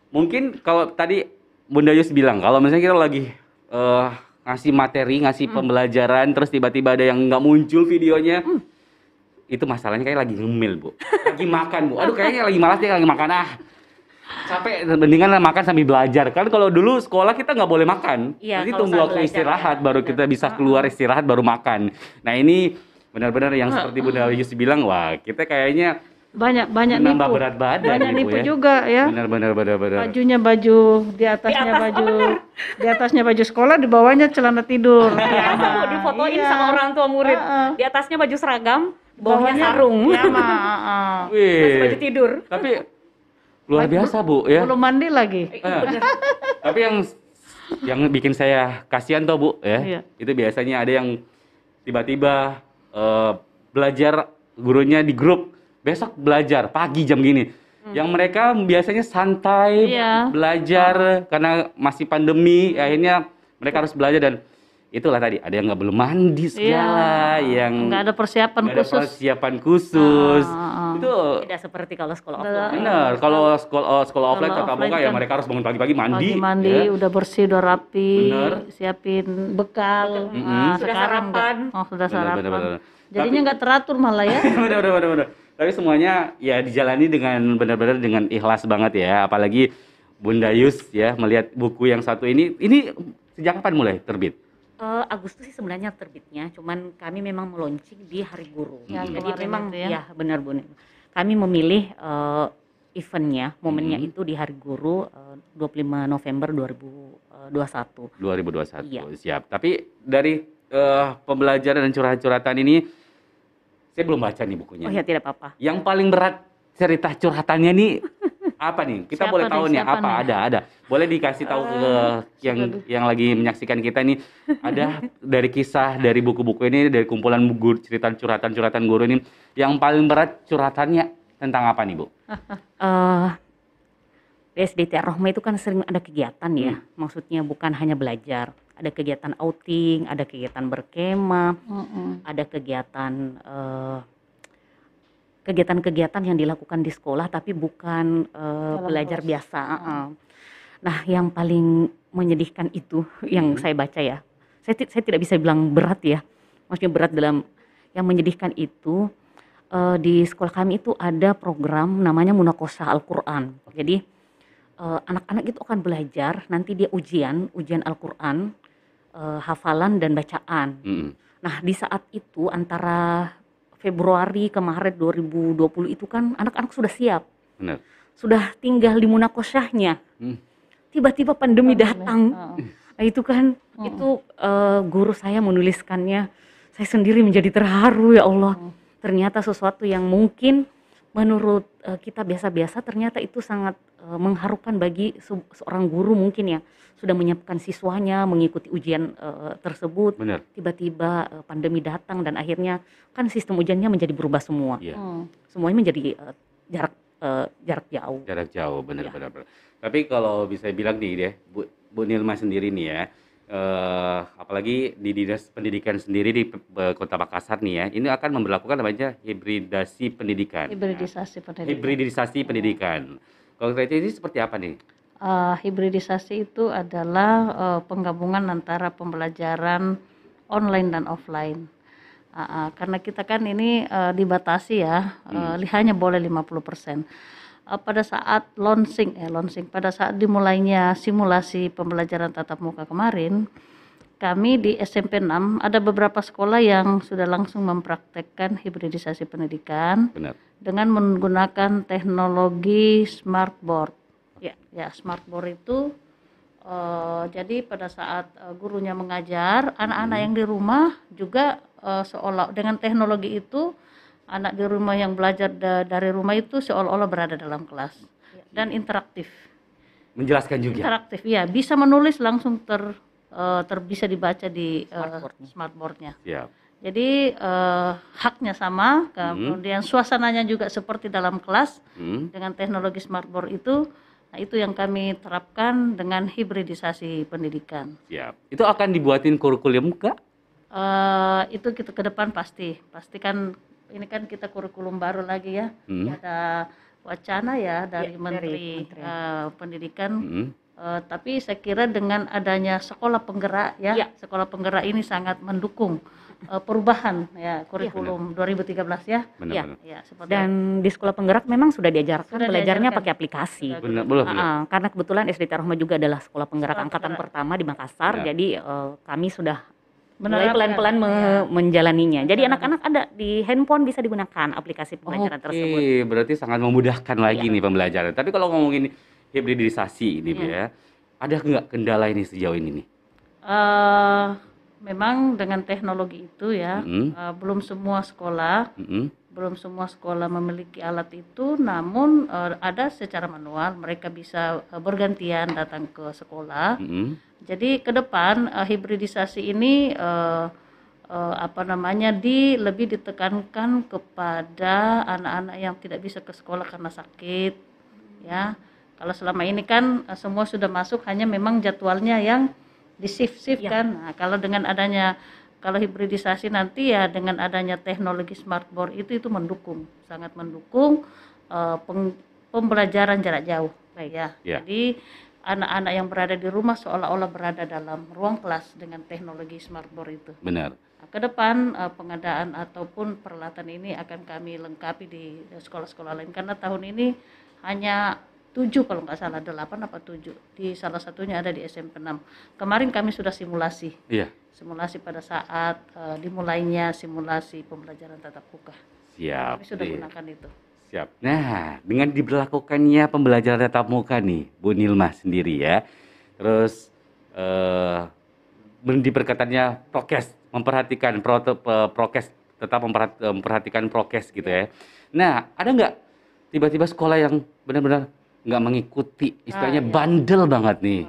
mungkin kalau tadi Bunda Yus bilang kalau misalnya kita lagi eh, ngasih materi, ngasih pembelajaran, terus tiba-tiba ada yang nggak muncul videonya, itu masalahnya kayak lagi ngemil bu, lagi makan bu. Aduh kayaknya lagi malas dia lagi makan ah. Capek, mendingan lah makan sambil belajar. Kan kalau dulu sekolah kita nggak boleh makan. Iya, kalau tunggu waktu belajar, istirahat ya. baru kita bisa keluar istirahat baru makan. Nah ini benar-benar yang seperti Bunda Yus bilang, wah kita kayaknya banyak banyak nipu berat badan banyak nipu ya. juga ya Benar benar benar benar. bajunya baju di atasnya Di atas, oh, baju di atasnya baju sekolah di bawahnya celana tidur Biasa bu difotoin Iya. sama orang tua murid. Heeh. Di atasnya baju seragam, bawahnya sarung. sama heeh. Terus baju Wih, tidur. tapi luar biasa bu ya. belum mandi lagi Eh, tapi yang yang bikin saya kasihan tuh bu ya, Iya. itu biasanya ada yang tiba-tiba eh, belajar gurunya di grup besok belajar pagi jam gini. Yang mereka biasanya santai Iya. belajar karena masih pandemi, akhirnya mereka harus belajar dan itulah tadi ada yang nggak belum mandi segala, yang nggak ada persiapan ada khusus persiapan khusus. Ah, ah, ah. Itu Tidak seperti kalau sekolah offline. benar. Kalau sekolah oh, sekolah offline tatap muka ya kan mereka harus bangun pagi-pagi mandi. pagi mandi ya. udah bersih udah rapi Bener. siapin bekal Mm-mm. Nah, Sudah sekarang sarapan. oh sudah Bener, sarapan bener, bener. jadinya nggak teratur malah ya benar benar benar benar. Tapi semuanya ya dijalani dengan benar-benar dengan ikhlas banget ya. Apalagi Bunda Yus ya melihat buku yang satu ini ini sejak kapan mulai terbit? Eh, Agustus sih sebenarnya terbitnya, cuman kami memang meluncing di Hari Guru. Yang Jadi kemarin memang itu ya. ya benar Bu. Kami memilih eh, eventnya, momennya Mhm. itu di Hari Guru eh, 25 November 2021. 2021. Iya. Siap. Tapi dari eh, pembelajaran dan curhat-curhatan ini saya belum baca nih bukunya. Oh ya tidak apa-apa. Yang paling berat cerita curhatannya nih apa nih? Kita Siapa boleh nih? tahu nih apa nih? ada ada. Boleh dikasih tahu ke yang yang lagi menyaksikan kita nih ada dari kisah dari buku-buku ini dari kumpulan guru cerita curhatan-curhatan guru ini yang paling berat curhatannya tentang apa nih, Bu? eh di SDT Rohma itu kan sering ada kegiatan ya, Hmm. maksudnya bukan hanya belajar, ada kegiatan outing, ada kegiatan berkemah, Mm-mm. ada kegiatan eh, kegiatan-kegiatan yang dilakukan di sekolah tapi bukan Dalam belajar kelas. biasa. uh-uh. Nah, yang paling menyedihkan itu yang Hmm. saya baca ya, saya saya tidak bisa bilang berat ya, maksudnya berat dalam yang menyedihkan itu eh, di sekolah kami itu ada program namanya Munakosa Al-Quran. Jadi eh, anak-anak itu akan belajar, nanti dia ujian, ujian Al-Quran, eh, hafalan dan bacaan. Mm-mm. Nah di saat itu antara Februari ke Maret 2020 itu kan anak-anak sudah siap. Benar. sudah tinggal di munakosyahnya. Hmm. Tiba-tiba pandemi Pandemi, datang. Nah, itu kan itu eh, guru saya menuliskannya saya sendiri menjadi terharu ya Allah ternyata sesuatu yang mungkin menurut eh, kita biasa-biasa ternyata itu sangat eh, mengharukan bagi se- seorang guru mungkin ya sudah menyiapkan siswanya mengikuti ujian eh, tersebut tiba-tiba eh, pandemi datang dan akhirnya kan sistem ujiannya menjadi berubah semua Iya. Hmm. semuanya menjadi eh, jarak eh, jarak jauh Jarak jauh, benar Iya. benar. benar. Tapi kalau bisa bilang nih deh, Bu, Bu Nilma sendiri nih ya, eh, apalagi di dinas pendidikan sendiri di Kota Makassar nih ya, ini akan memperlakukan namanya hibridasi pendidikan. hibridisasi pendidikan Hibridisasi pendidikan. Konkretnya ini seperti apa nih? Eh, hibridisasi itu adalah eh, penggabungan antara pembelajaran online dan offline. Ah, ah, karena kita kan ini eh, dibatasi ya, eh, hanya boleh 50%. Eh, pada saat launching eh launching pada saat dimulainya simulasi pembelajaran tatap muka kemarin, kami di SMP 6 ada beberapa sekolah yang sudah langsung mempraktekkan hibridisasi pendidikan Benar. dengan menggunakan teknologi smartboard. Ya. Ya, smartboard itu eh, jadi pada saat eh, gurunya mengajar, anak-anak yang di rumah juga eh, seolah dengan teknologi itu anak di rumah yang belajar da- dari rumah itu seolah-olah berada dalam kelas dan interaktif. Menjelaskan juga. Interaktif, ya bisa menulis langsung ter, eh, ter bisa dibaca di eh, Smartboard-nya. Siap. Jadi eh, haknya sama, kemudian suasananya juga seperti dalam kelas Hmm. dengan teknologi smartboard itu. Nah, itu yang kami terapkan dengan hibridisasi pendidikan. Siap. Itu akan dibuatin kurikulum kak? Eh, itu kita ke depan pasti, pasti kan ini kan kita kurikulum baru lagi ya. Hmm. Ada wacana ya dari Ya, dari Menteri eh, Pendidikan Hmm. Eh, tapi saya kira dengan adanya sekolah penggerak ya, Ya. sekolah penggerak ini sangat mendukung eh, perubahan ya kurikulum 2013 ya. Benar-benar. Ya, seperti dan di sekolah penggerak memang sudah diajarkan Sudah belajarnya diajarkan. pakai aplikasi. Benar, belum. Ah, ah, karena kebetulan SDT Rahma juga adalah sekolah penggerak Sekolah angkatan penggerak. pertama di Makassar, Ya. jadi eh, kami sudah mulai pelan-pelan me- ya. menjalaninya. Jadi Menjalankan. anak-anak ada di handphone bisa digunakan aplikasi pembelajaran Oke, tersebut. berarti sangat memudahkan lagi Iya. nih pembelajaran. Tapi kalau ngomongin hibridisasi ini Iya. ya, ada nggak kendala ini sejauh ini nih? Eh, memang dengan teknologi itu ya, Mm-mm. eh, belum semua sekolah, Mm-mm. Belum semua sekolah memiliki alat itu, namun eh, ada secara manual mereka bisa eh, bergantian datang ke sekolah. Mm-mm. Jadi ke depan eh, hibridisasi ini eh, eh, apa namanya di lebih ditekankan kepada anak-anak yang tidak bisa ke sekolah karena sakit, ya. Kalau selama ini kan eh, semua sudah masuk, hanya memang jadwalnya yang di shift shift Ya. kan. Nah, kalau dengan adanya kalau hibridisasi nanti ya dengan adanya teknologi smartboard itu itu mendukung, sangat mendukung eh, peng- pembelajaran jarak jauh. Baik. Ya. Ya. Jadi anak-anak yang berada di rumah seolah-olah berada dalam ruang kelas dengan teknologi smartboard itu. Benar. Nah, ke depan eh, pengadaan ataupun peralatan ini akan kami lengkapi di sekolah-sekolah lain karena tahun ini hanya tujuh kalau nggak salah delapan apa tujuh di salah satunya ada di SMP 6 kemarin kami sudah simulasi Iya. simulasi pada saat eh, dimulainya simulasi pembelajaran tatap muka Siap. kami sudah Iya. gunakan itu Siap. Nah, dengan diberlakukannya pembelajaran tatap muka nih, Bu Nilma sendiri ya. Terus eh diperkataannya prokes, memperhatikan pe- prokes, tetap memperhat- memperhatikan prokes gitu ya. Nah, ada nggak tiba-tiba sekolah yang benar-benar nggak mengikuti, istilahnya iya. bandel banget nih.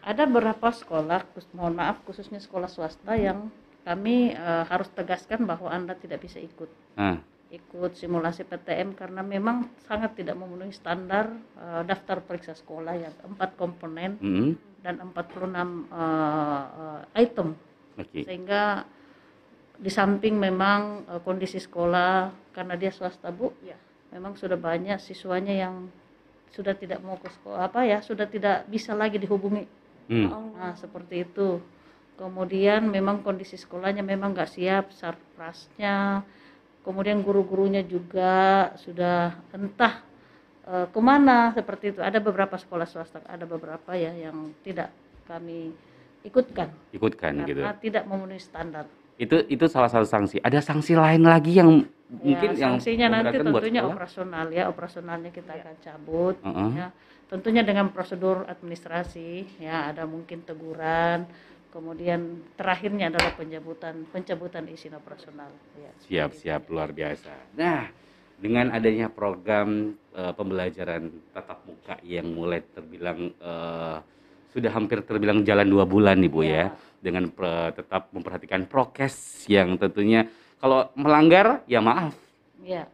ada beberapa sekolah mohon maaf khususnya sekolah swasta yang kami eh, harus tegaskan bahwa anda tidak bisa ikut Nah, ikut simulasi PTM karena memang sangat tidak memenuhi standar eh, daftar periksa sekolah yang empat komponen mm, dan 46 eh, eh, item oke. sehingga di samping memang eh, kondisi sekolah karena dia swasta bu Ya. memang sudah banyak siswanya yang sudah tidak mau ke sekolah apa ya sudah tidak bisa lagi dihubungi Hmm, Nah, seperti itu. Kemudian memang kondisi sekolahnya memang nggak siap, sarprasnya. Kemudian guru-gurunya juga sudah entah eh, ke mana seperti itu. Ada beberapa sekolah swasta, ada beberapa ya yang tidak kami ikutkan ikutkan gitu. karena tidak memenuhi standar. Itu itu salah satu sanksi. Ada sanksi lain lagi yang mungkin ya, yang sanksinya nanti buat tentunya sekolah? operasional ya operasionalnya kita akan cabut Heeh. ya. Tentunya dengan prosedur administrasi ya ada mungkin teguran. Kemudian terakhirnya adalah pencabutan pencabutan izin operasional. Ya Siap, siap, luar biasa. Nah, dengan adanya program eh, pembelajaran tatap muka yang mulai terbilang eh, sudah hampir terbilang jalan dua bulan nih Bu ya, dengan pre- tetap memperhatikan prokes yang tentunya kalau melanggar ya maaf ya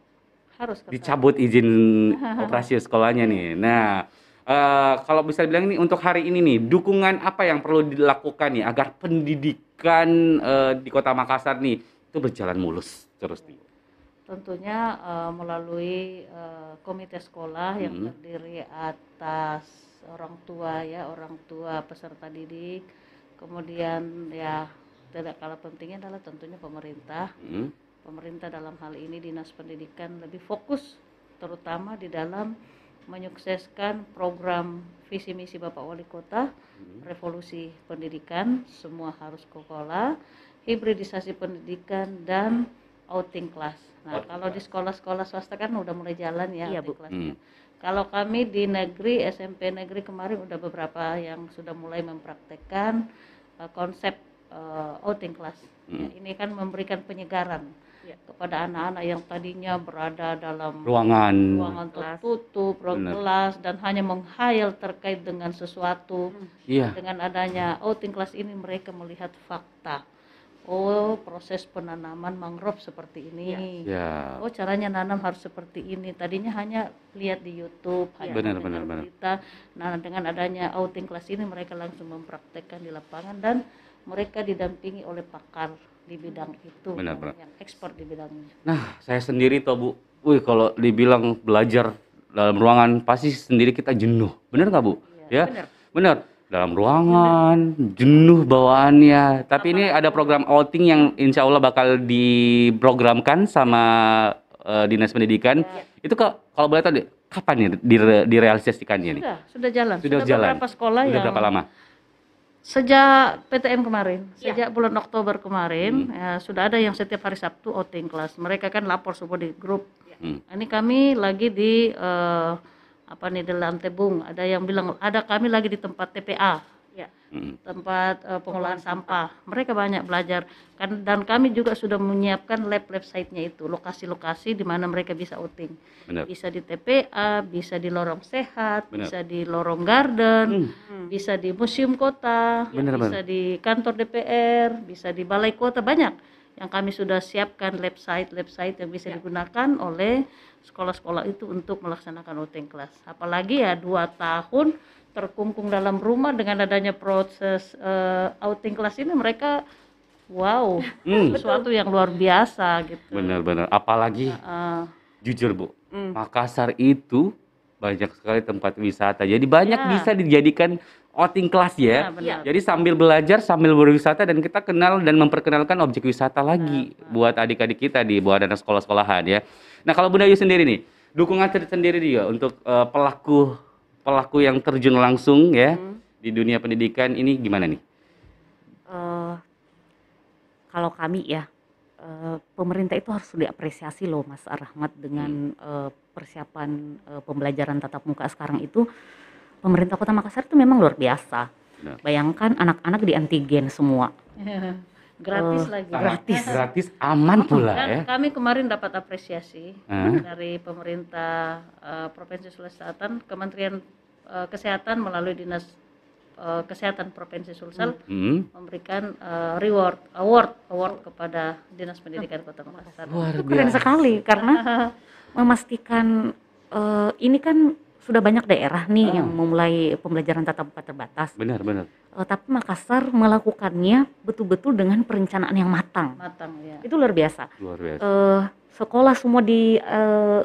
harus ketat. dicabut izin operasi sekolahnya nih. Nah, eh, kalau bisa bilang ini untuk hari ini nih, dukungan apa yang perlu dilakukan nih agar pendidikan eh, di Kota Makassar nih itu berjalan mulus terus nih. tentunya eh, melalui eh, komite sekolah yang Hmm. terdiri atas orang tua ya orang tua peserta didik kemudian ya tidak kalah pentingnya adalah tentunya pemerintah Hmm. pemerintah dalam hal ini dinas pendidikan lebih fokus terutama di dalam menyukseskan program visi misi Bapak Wali Kota revolusi pendidikan semua harus ke sekolah hibridisasi pendidikan dan outing class nah Outing kalau di sekolah-sekolah swasta kan udah mulai jalan ya Iya, outing Bu. classnya. Hmm. kalau kami di negeri SMP negeri kemarin udah beberapa yang sudah mulai mempraktekkan uh, konsep uh, outing class Ya, Hmm. ini kan memberikan penyegaran Ya. kepada anak-anak yang tadinya berada dalam Ruangan. ruangan Kelas. tertutup, ruang kelas dan hanya menghayal terkait dengan sesuatu. Iya. Dengan adanya outing class ini mereka melihat fakta. Oh, proses penanaman mangrove seperti ini. Ya. Oh, caranya nanam harus seperti ini. Tadinya hanya lihat di YouTube, hanya Benar, mendengar benar, benar. berita. Nah, dengan adanya outing class ini mereka langsung mempraktekkan di lapangan dan mereka didampingi oleh pakar di bidang itu Benar, benar. yang ekspor di bidangnya. Nah, saya sendiri toh Bu, wih kalau dibilang belajar dalam ruangan pasti sendiri kita jenuh. Bener nggak Bu? ya, bener. bener. Dalam ruangan, jenuh bawaannya. Tapi ini ada program outing yang insya Allah bakal diprogramkan sama eh, Dinas Pendidikan. Itu kok kalau boleh tahu kapan nih dire- direalisasikannya nih? Sudah, sudah jalan. Sudah jalan. beberapa sekolah Udah yang berapa lama? Sejak PTM kemarin, Ya. sejak bulan Oktober kemarin, Hmm. ya, sudah ada yang setiap hari Sabtu outing kelas. Mereka kan lapor semua di grup. Hmm. Ini kami lagi di eh, apa nih di lantai bung. Ada yang bilang ada kami lagi di tempat TPA, Ya. Hmm. tempat eh, pengolahan sampah. Mereka banyak belajar kan dan kami juga sudah menyiapkan lab-lab site-nya itu, lokasi-lokasi di mana mereka bisa outing. Benar. Bisa di TPA, bisa di lorong sehat, Benar. bisa di lorong garden, Hmm. bisa di museum kota, Benar, bisa di kantor DPR, bisa di balai kota banyak yang kami sudah siapkan website website yang bisa digunakan oleh sekolah-sekolah itu untuk melaksanakan outing class. Apalagi ya dua tahun terkungkung dalam rumah dengan adanya proses eh, outing class ini mereka wow Hmm. sesuatu yang luar biasa gitu. Benar-benar. Apalagi Eh, jujur Bu, Hmm. Makassar itu banyak sekali tempat wisata. Jadi banyak Ya. bisa dijadikan outing kelas ya. Ya, benar. Jadi sambil belajar sambil berwisata dan kita kenal dan memperkenalkan objek wisata lagi buat adik-adik kita di buat anak sekolah-sekolahan ya. Nah kalau Bunda Ayu sendiri nih, dukungan tersendiri juga untuk eh, pelaku pelaku yang terjun langsung ya Hmm. di dunia pendidikan ini gimana nih? Eh, kalau kami ya eh, pemerintah itu harus diapresiasi loh Mas Rahmat dengan eh, persiapan eh, pembelajaran tatap muka sekarang itu pemerintah Kota Makassar itu memang luar biasa. Benar. Bayangkan anak-anak di antigen semua. gratis Eh, lagi. Gratis, gratis, aman pula Dan ya. kami kemarin dapat apresiasi Hah? dari pemerintah eh, Provinsi Sulawesi Selatan, Kementerian eh, Kesehatan melalui Dinas eh, Kesehatan Provinsi Sulsel Hmm. memberikan eh, reward award award kepada Dinas Pendidikan Kota Makassar. Luar Itu keren sekali karena memastikan eh, ini kan sudah banyak daerah nih yang memulai pembelajaran tatap muka terbatas. Benar, benar. Eh, tapi Makassar melakukannya betul-betul dengan perencanaan yang matang. Matang ya. Itu luar biasa. Luar biasa. Eh, sekolah semua di eh,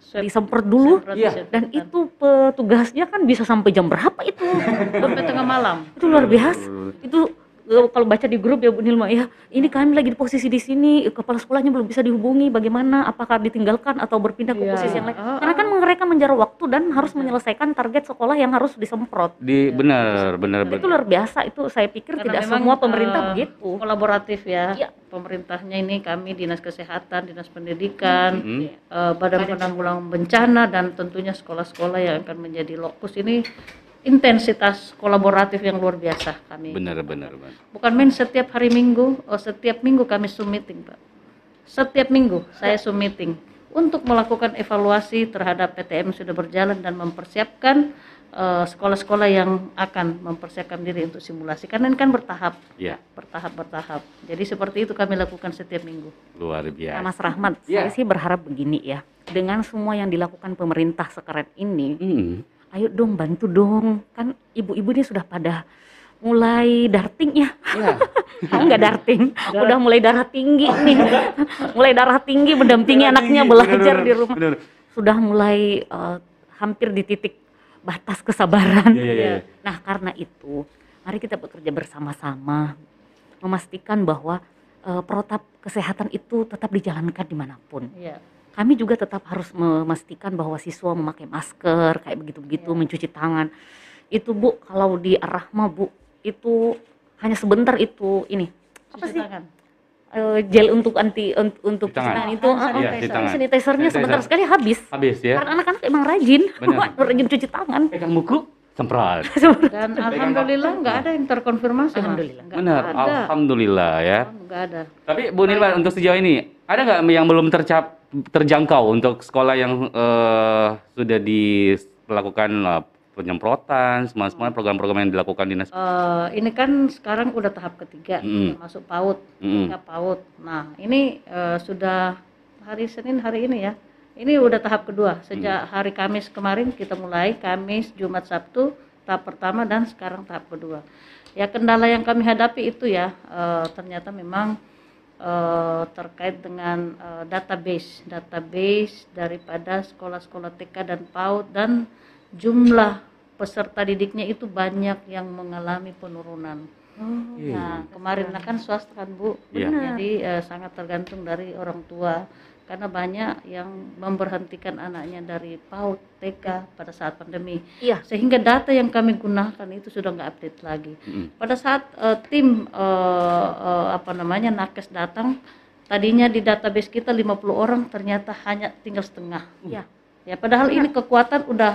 Swab- disemprot dulu semprot disinfektan. dan itu petugasnya kan bisa sampai jam berapa itu? sampai tengah malam. itu luar biasa. Itu kalau baca di grup ya Bu Nilma ya. Ini kami lagi di posisi di sini kepala sekolahnya belum bisa dihubungi bagaimana? Apakah ditinggalkan atau berpindah ke Iya. posisi yang lain? Oh, karena kan mereka menjaga waktu dan harus menyelesaikan target sekolah yang harus disemprot. Di benar, benar, itu luar biasa itu saya pikir Karena tidak memang, semua pemerintah eh, begitu. kolaboratif ya. Iya. Pemerintahnya ini kami dinas kesehatan, dinas pendidikan, Mm-mm. eh, badan penanggulangan bencana dan tentunya sekolah-sekolah yang akan menjadi lokus ini intensitas kolaboratif yang luar biasa kami. Benar, benar, benar. Bukan main setiap hari Minggu, oh setiap minggu kami Zoom meeting, Pak. Setiap minggu saya Zoom meeting untuk melakukan evaluasi terhadap PTM sudah berjalan dan mempersiapkan eh, sekolah-sekolah yang akan mempersiapkan diri untuk simulasi. Karena ini kan bertahap, Ya, bertahap, bertahap. Jadi seperti itu kami lakukan setiap minggu. luar Nah, biasa. Mas Rahmat Iya. saya sih berharap begini ya dengan semua yang dilakukan pemerintah sekarang ini Hmm. Ayo dong bantu dong. Kan ibu-ibu ini sudah pada mulai darting ya. Ya. Nggak darting? Udah mulai darah tinggi nih. Mulai darah tinggi mendampingi anaknya belajar di rumah. Benar. sudah mulai eh, hampir di titik batas kesabaran. Iya, iya, iya. nah karena itu mari kita bekerja bersama-sama memastikan bahwa eh, protap kesehatan itu tetap dijalankan di mana pun. Iya. Kami juga tetap harus memastikan bahwa siswa memakai masker kayak begitu-begitu Iya. mencuci tangan itu bu kalau di Arahma bu itu hanya sebentar itu ini apa Cuci sih tangan. Eh, gel untuk anti un- untuk cuci tangan. itu Iya, eh, di tangan. sanitizernya Sanitizer. sebentar sekali habis Habis ya. karena anak-anak emang rajin Benar. rajin cuci tangan Pegang buku, semprot. Dan alhamdulillah nggak ada yang terkonfirmasi. Mas. Alhamdulillah. Nggak Benar, ada. alhamdulillah ya. Nggak ada. Tapi Bu Nirwan untuk sejauh ini ada nggak yang belum tercap terjangkau untuk sekolah yang eh, sudah dilakukan eh, penyemprotan, semua semua program-program yang dilakukan dinas. Eh, ini kan sekarang udah tahap ketiga, Mm. termasuk PAUD, Mm. tingkat PAUD. Nah, ini eh, sudah hari Senin hari ini ya. Ini udah tahap kedua. Sejak hari Kamis kemarin kita mulai Kamis, Jumat, Sabtu tahap pertama dan sekarang tahap kedua. Ya kendala yang kami hadapi itu ya eh, ternyata memang eh, terkait dengan eh, database, database daripada sekolah-sekolah TK dan PAUD dan jumlah peserta didiknya itu banyak yang mengalami penurunan. Iya. Nah, kemarin kan swasta kan Bu, Iya. jadi eh, sangat tergantung dari orang tua karena banyak yang memberhentikan anaknya dari PAUD TK pada saat pandemi. iya Sehingga data yang kami gunakan itu sudah nggak update lagi. Mm-mm. Pada saat eh, tim eh, eh, apa namanya nakes datang, tadinya di database kita 50 orang ternyata hanya tinggal setengah. iya Ya padahal ini kekuatan udah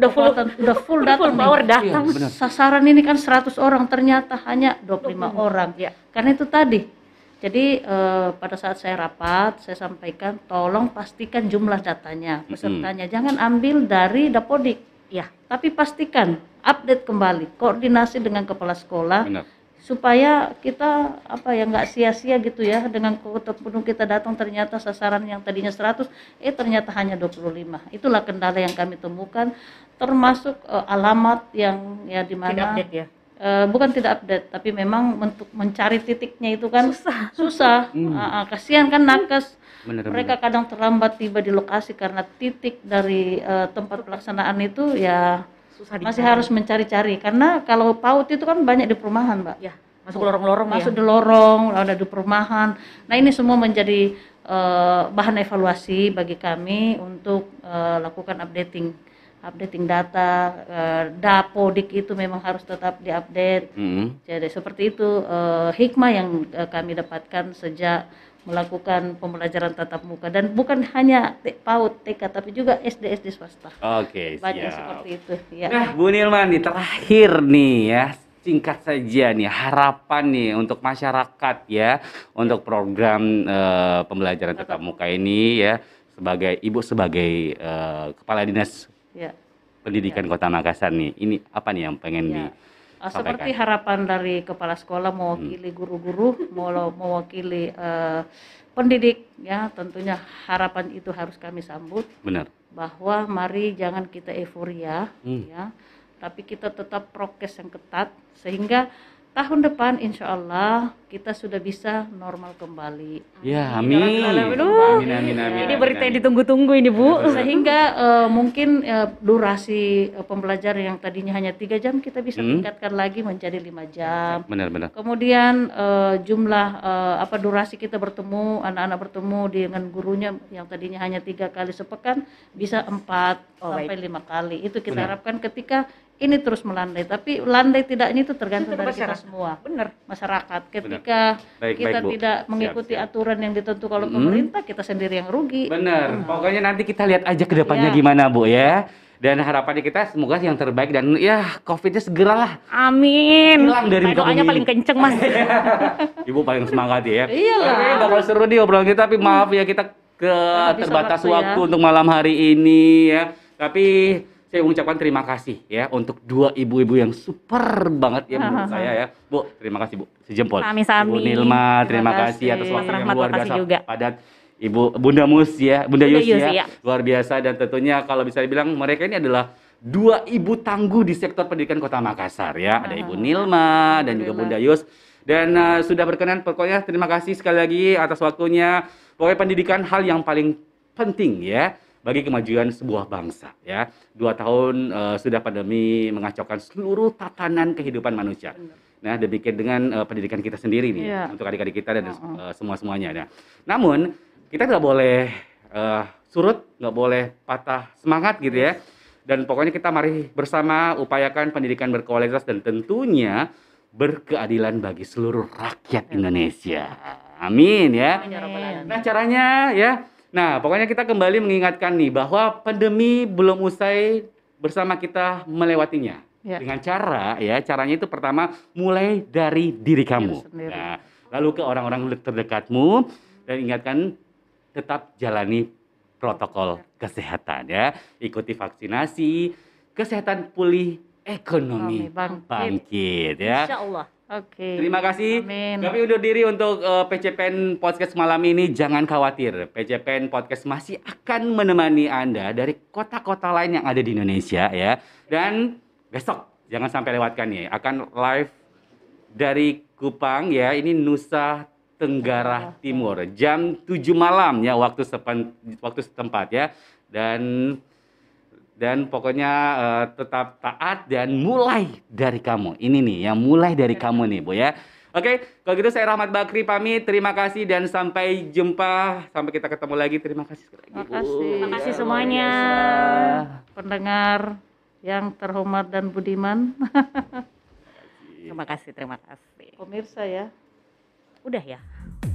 udah full kekuatan udah full udah datang full nih. power datang Iya, benar. Sasaran ini kan 100 orang ternyata hanya 25 orang. ya Karena itu tadi. Jadi eh, pada saat saya rapat, saya sampaikan tolong pastikan jumlah datanya, pesertanya. Jangan ambil dari Dapodik, ya tapi pastikan update kembali, koordinasi dengan kepala sekolah Benar. supaya kita apa ya nggak sia-sia gitu ya dengan kota penuh kita datang ternyata sasaran yang tadinya 100 eh ternyata hanya 25 itulah kendala yang kami temukan termasuk eh, alamat yang ya di mana ya Eh, bukan tidak update tapi memang untuk mencari titiknya itu kan susah. susah. Hmm. Ah, kasihan kan nakes. Benar. mereka kadang terlambat tiba di lokasi karena titik dari eh, tempat pelaksanaan itu ya susah masih dicari. harus mencari-cari. Karena kalau PAUD itu kan banyak di perumahan mbak. Ya masuk lorong-lorong ya. masuk di lorong ada di perumahan. Nah ini semua menjadi eh, bahan evaluasi bagi kami untuk eh, lakukan updating updating data eh, dapodik itu memang harus tetap diupdate Mm-mm. jadi seperti itu eh, hikmah yang eh, kami dapatkan sejak melakukan pembelajaran tatap muka dan bukan hanya PAUD TK tapi juga SD SD swasta Oke, banyak siap. seperti itu ya Nah, Bu Nilman nih terakhir nih ya, singkat saja nih harapan nih untuk masyarakat ya untuk program eh, pembelajaran tatap muka ini ya sebagai ibu sebagai eh, kepala dinas ya pendidikan Kota Makassar nih. Ini apa nih yang pengen Ya. di Uh, Sampaikan. seperti harapan dari kepala sekolah mewakili guru-guru, mau mewakili eh, pendidik, ya tentunya harapan itu harus kami sambut benar. bahwa mari jangan kita euforia, Hmm. ya, tapi kita tetap prokes yang ketat sehingga tahun depan insya Allah kita sudah bisa normal kembali. Ya, amin. Aduh. Amin, amin, amin. Ini amin, berita yang amin. ditunggu-tunggu ini Bu. Sehingga eh, mungkin eh, durasi eh, pembelajaran yang tadinya hanya tiga jam kita bisa Hmm. tingkatkan lagi menjadi lima jam. Benar-benar. Kemudian eh, jumlah eh, apa durasi kita bertemu anak-anak bertemu dengan gurunya yang tadinya hanya tiga kali sepekan bisa empat Oh, sampai lima kali. Itu kita Benar. harapkan ketika ini terus melandai. Tapi landai tidaknya itu tergantung Itu dari kita semua Bener. masyarakat. Ketika Baik, kita baik, Bu. tidak Siap, mengikuti siap. aturan yang ditentukan oleh Mm. pemerintah, kita sendiri yang rugi. Benar. Pokoknya nanti kita lihat aja ke depannya Ya. gimana, Bu ya. Dan harapannya kita semoga yang terbaik dan ya COVID-nya segeralah Amin. Hilang dari muka bumi paling kenceng Mas. Ibu paling semangat ya. Iyalah. Oke, bakal seru nih obrolan kita tapi maaf ya kita ke terbatas waktu waktu, ya. untuk malam hari ini ya. Tapi saya mengucapkan terima kasih ya untuk dua ibu-ibu yang super banget ya menurut saya ya. Bu, terima kasih Bu. Sejempol. Sami-sami. Ibu Nilma, terima, Terima kasih atas waktu yang luar biasa juga. padat. Ibu Bunda Mus ya, Bunda, Bunda Yus, Yus, ya. iya. Luar biasa dan tentunya kalau bisa dibilang mereka ini adalah dua ibu tangguh di sektor pendidikan Kota Makassar ya. Ada Ibu Nilma dan juga Bunda Yus. Dan uh, sudah berkenan pokoknya terima kasih sekali lagi atas waktunya. Pokoknya pendidikan hal yang paling penting ya bagi kemajuan sebuah bangsa ya. Dua tahun uh, sudah pandemi mengacaukan seluruh tatanan kehidupan manusia. Nah, demikian dengan uh, pendidikan kita sendiri nih Iya. untuk adik-adik kita dan uh, semua-semuanya. Nah, namun kita nggak boleh uh, surut, nggak boleh patah semangat gitu ya. Dan pokoknya kita mari bersama upayakan pendidikan berkualitas dan tentunya berkeadilan bagi seluruh rakyat Indonesia. Amin ya. Amin. Nah caranya ya, nah pokoknya kita kembali mengingatkan nih bahwa pandemi belum usai bersama kita melewatinya. Ya. Dengan cara ya, caranya itu pertama mulai dari diri kamu. sendiri. Nah, lalu ke orang-orang terdekatmu dan ingatkan tetap jalani protokol kesehatan ya, ikuti vaksinasi, kesehatan pulih, ekonomi Ekonomi bangkit. bangkit ya. Insya Allah. Oke. Terima kasih. Amin. Kami undur diri untuk eh, PCPN Podcast malam ini. Jangan khawatir, PCPN Podcast masih akan menemani Anda dari kota-kota lain yang ada di Indonesia ya. Dan besok jangan sampai lewatkan ya, akan live dari Kupang ya. Ini Nusa Tenggara Timur jam 7 malam ya waktu sepen, waktu setempat ya. Dan dan pokoknya eh, tetap taat dan mulai dari kamu. Ini nih yang mulai dari kamu nih, Bu ya. Oke, kalau gitu saya Rahmat Bakri pamit. Terima kasih dan sampai jumpa. Sampai kita ketemu lagi. Terima kasih sekali lagi, Bu. Makasih. Terima kasih Ya, semuanya. Pendengar yang terhormat dan budiman, Terima kasih, terima kasih. pemirsa ya. Udah ya.